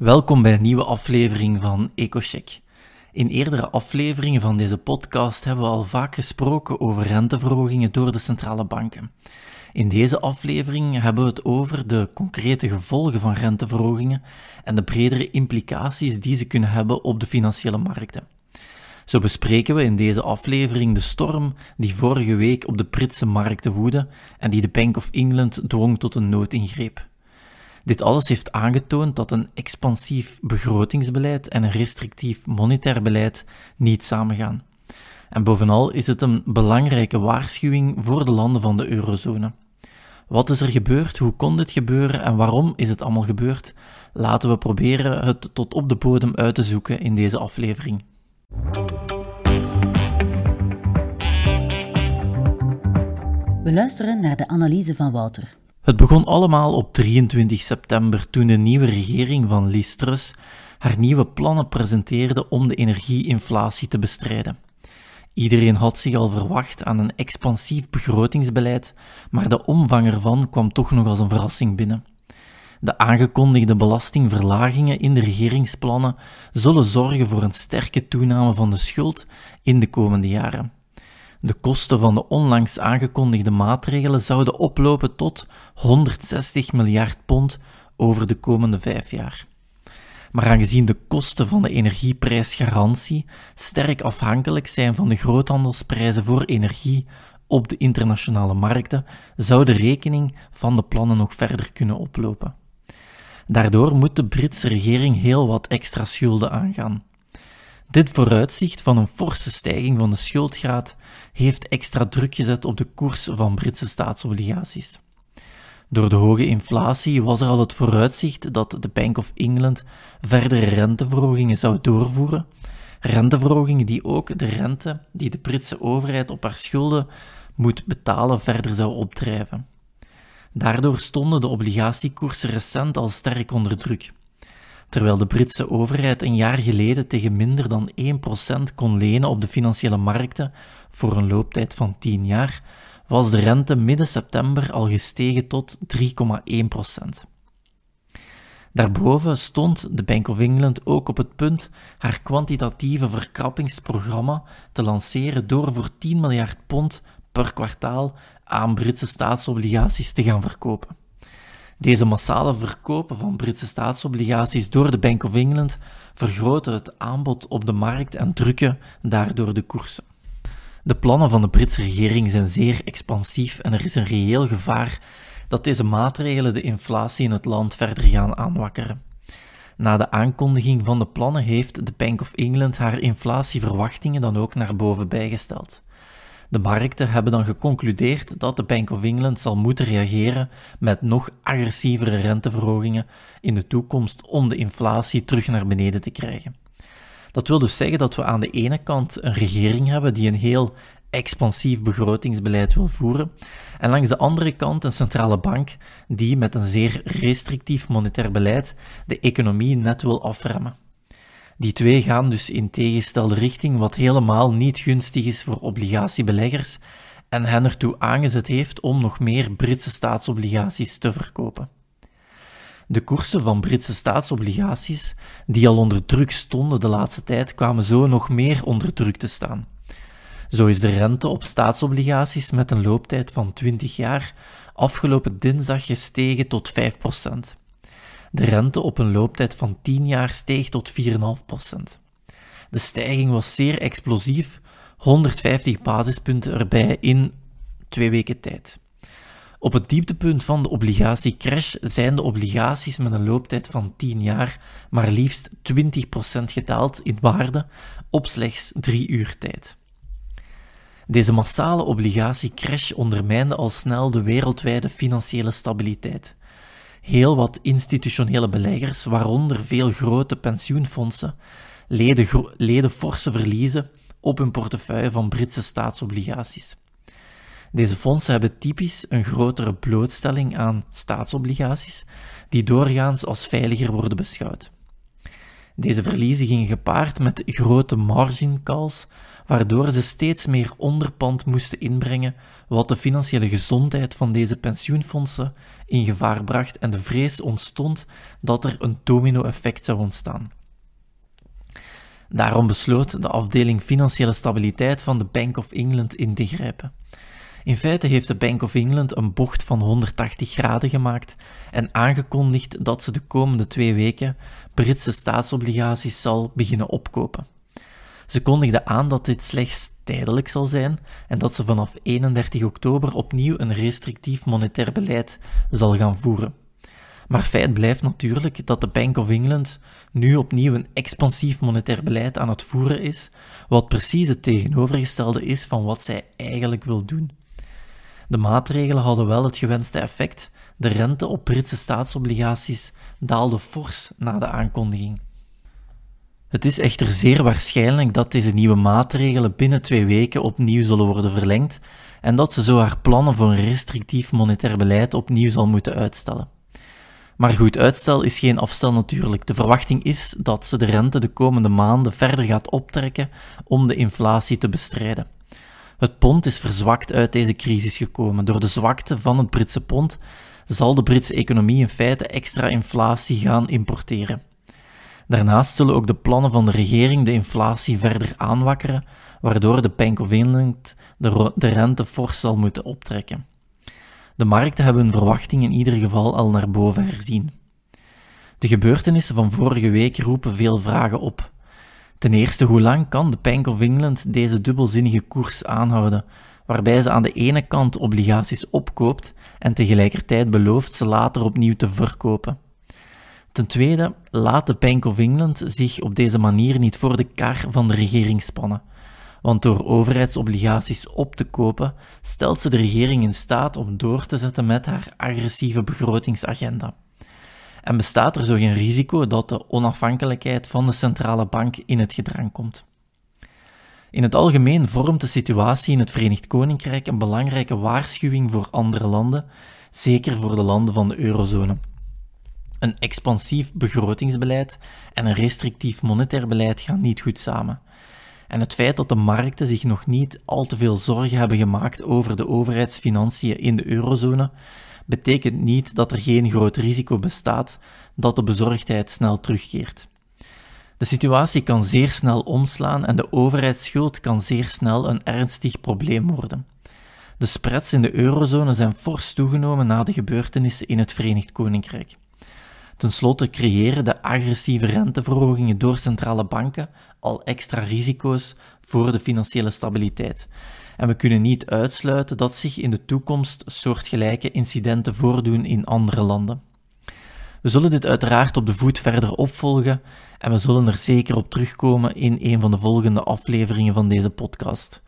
Welkom bij een nieuwe aflevering van EcoCheck. In eerdere afleveringen van deze podcast hebben we al vaak gesproken over renteverhogingen door de centrale banken. In deze aflevering hebben we het over de concrete gevolgen van renteverhogingen en de bredere implicaties die ze kunnen hebben op de financiële markten. Zo bespreken we in deze aflevering de storm die vorige week op de Britse markten woedde en die de Bank of England dwong tot een noodingreep. Dit alles heeft aangetoond dat een expansief begrotingsbeleid en een restrictief monetair beleid niet samengaan. En bovenal is het een belangrijke waarschuwing voor de landen van de eurozone. Wat is er gebeurd? Hoe kon dit gebeuren en waarom is het allemaal gebeurd? Laten we proberen het tot op de bodem uit te zoeken in deze aflevering. We luisteren naar de analyse van Wouter. Het begon allemaal op 23 september toen de nieuwe regering van Liz haar nieuwe plannen presenteerde om de energieinflatie te bestrijden. Iedereen had zich al verwacht aan een expansief begrotingsbeleid, maar de omvang ervan kwam toch nog als een verrassing binnen. De aangekondigde belastingverlagingen in de regeringsplannen zullen zorgen voor een sterke toename van de schuld in de komende jaren. De kosten van de onlangs aangekondigde maatregelen zouden oplopen tot 160 miljard pond over de komende vijf jaar. Maar aangezien de kosten van de energieprijsgarantie sterk afhankelijk zijn van de groothandelsprijzen voor energie op de internationale markten, zou de rekening van de plannen nog verder kunnen oplopen. Daardoor moet de Britse regering heel wat extra schulden aangaan. Dit vooruitzicht van een forse stijging van de schuldgraad heeft extra druk gezet op de koers van Britse staatsobligaties. Door de hoge inflatie was er al het vooruitzicht dat de Bank of England verdere renteverhogingen zou doorvoeren, renteverhogingen die ook de rente die de Britse overheid op haar schulden moet betalen verder zou opdrijven. Daardoor stonden de obligatiekoersen recent al sterk onder druk. Terwijl de Britse overheid een jaar geleden tegen minder dan 1% kon lenen op de financiële markten voor een looptijd van 10 jaar, was de rente midden september al gestegen tot 3,1%. Daarboven stond de Bank of England ook op het punt haar kwantitatieve verkrappingsprogramma te lanceren door voor 10 miljard pond per kwartaal aan Britse staatsobligaties te gaan verkopen. Deze massale verkopen van Britse staatsobligaties door de Bank of England vergroten het aanbod op de markt en drukken daardoor de koersen. De plannen van de Britse regering zijn zeer expansief en er is een reëel gevaar dat deze maatregelen de inflatie in het land verder gaan aanwakkeren. Na de aankondiging van de plannen heeft de Bank of England haar inflatieverwachtingen dan ook naar boven bijgesteld. De markten hebben dan geconcludeerd dat de Bank of England zal moeten reageren met nog agressievere renteverhogingen in de toekomst om de inflatie terug naar beneden te krijgen. Dat wil dus zeggen dat we aan de ene kant een regering hebben die een heel expansief begrotingsbeleid wil voeren, en langs de andere kant een centrale bank die met een zeer restrictief monetair beleid de economie net wil afremmen. Die twee gaan dus in tegenstelde richting, wat helemaal niet gunstig is voor obligatiebeleggers en hen ertoe aangezet heeft om nog meer Britse staatsobligaties te verkopen. De koersen van Britse staatsobligaties, die al onder druk stonden de laatste tijd, kwamen zo nog meer onder druk te staan. Zo is de rente op staatsobligaties met een looptijd van 20 jaar afgelopen dinsdag gestegen tot 5%. De rente op een looptijd van 10 jaar steeg tot 4,5%. De stijging was zeer explosief, 150 basispunten erbij in twee weken tijd. Op het dieptepunt van de obligatiecrash zijn de obligaties met een looptijd van 10 jaar maar liefst 20% gedaald in waarde op slechts 3 uur tijd. Deze massale obligatiecrash ondermijnde al snel de wereldwijde financiële stabiliteit. Heel wat institutionele beleggers, waaronder veel grote pensioenfondsen, leden, leden forse verliezen op hun portefeuille van Britse staatsobligaties. Deze fondsen hebben typisch een grotere blootstelling aan staatsobligaties, die doorgaans als veiliger worden beschouwd. Deze verliezen gingen gepaard met grote margin calls, waardoor ze steeds meer onderpand moesten inbrengen, wat de financiële gezondheid van deze pensioenfondsen in gevaar bracht en de vrees ontstond dat er een domino-effect zou ontstaan. Daarom besloot de afdeling Financiële Stabiliteit van de Bank of England in te grijpen. In feite heeft de Bank of England een bocht van 180 graden gemaakt en aangekondigd dat ze de komende twee weken Britse staatsobligaties zal beginnen opkopen. Ze kondigde aan dat dit slechts tijdelijk zal zijn en dat ze vanaf 31 oktober opnieuw een restrictief monetair beleid zal gaan voeren. Maar feit blijft natuurlijk dat de Bank of England nu opnieuw een expansief monetair beleid aan het voeren is, wat precies het tegenovergestelde is van wat zij eigenlijk wil doen. De maatregelen hadden wel het gewenste effect. De rente op Britse staatsobligaties daalde fors na de aankondiging. Het is echter zeer waarschijnlijk dat deze nieuwe maatregelen binnen twee weken opnieuw zullen worden verlengd en dat ze zo haar plannen voor een restrictief monetair beleid opnieuw zal moeten uitstellen. Maar goed, uitstel is geen afstel natuurlijk. De verwachting is dat ze de rente de komende maanden verder gaat optrekken om de inflatie te bestrijden. Het pond is verzwakt uit deze crisis gekomen. Door de zwakte van het Britse pond zal de Britse economie in feite extra inflatie gaan importeren. Daarnaast zullen ook de plannen van de regering de inflatie verder aanwakkeren, waardoor de Bank of England de, de rente fors zal moeten optrekken. De markten hebben hun verwachting in ieder geval al naar boven herzien. De gebeurtenissen van vorige week roepen veel vragen op. Ten eerste, hoe lang kan de Bank of England deze dubbelzinnige koers aanhouden, waarbij ze aan de ene kant obligaties opkoopt en tegelijkertijd belooft ze later opnieuw te verkopen? Ten tweede, laat de Bank of England zich op deze manier niet voor de kar van de regering spannen. Want door overheidsobligaties op te kopen, stelt ze de regering in staat om door te zetten met haar agressieve begrotingsagenda. En bestaat er zo geen risico dat de onafhankelijkheid van de centrale bank in het gedrang komt? In het algemeen vormt de situatie in het Verenigd Koninkrijk een belangrijke waarschuwing voor andere landen, zeker voor de landen van de eurozone. Een expansief begrotingsbeleid en een restrictief monetair beleid gaan niet goed samen. En het feit dat de markten zich nog niet al te veel zorgen hebben gemaakt over de overheidsfinanciën in de eurozone, betekent niet dat er geen groot risico bestaat dat de bezorgdheid snel terugkeert. De situatie kan zeer snel omslaan en de overheidsschuld kan zeer snel een ernstig probleem worden. De spreads in de eurozone zijn fors toegenomen na de gebeurtenissen in het Verenigd Koninkrijk. Ten slotte creëren de agressieve renteverhogingen door centrale banken al extra risico's voor de financiële stabiliteit. En we kunnen niet uitsluiten dat zich in de toekomst soortgelijke incidenten voordoen in andere landen. We zullen dit uiteraard op de voet verder opvolgen en we zullen er zeker op terugkomen in een van de volgende afleveringen van deze podcast.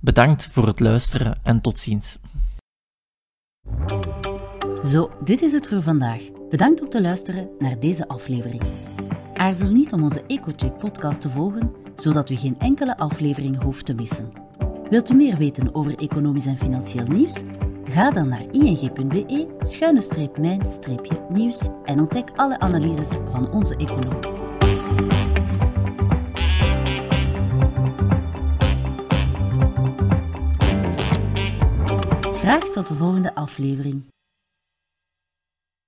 Bedankt voor het luisteren en tot ziens. Zo, dit is het voor vandaag. Bedankt om te luisteren naar deze aflevering. Aarzel niet om onze EcoCheck podcast te volgen, zodat u geen enkele aflevering hoeft te missen. Wilt u meer weten over economisch en financieel nieuws? Ga dan naar ing.be-mijn-nieuws en ontdek alle analyses van onze econoom. Graag tot de volgende aflevering.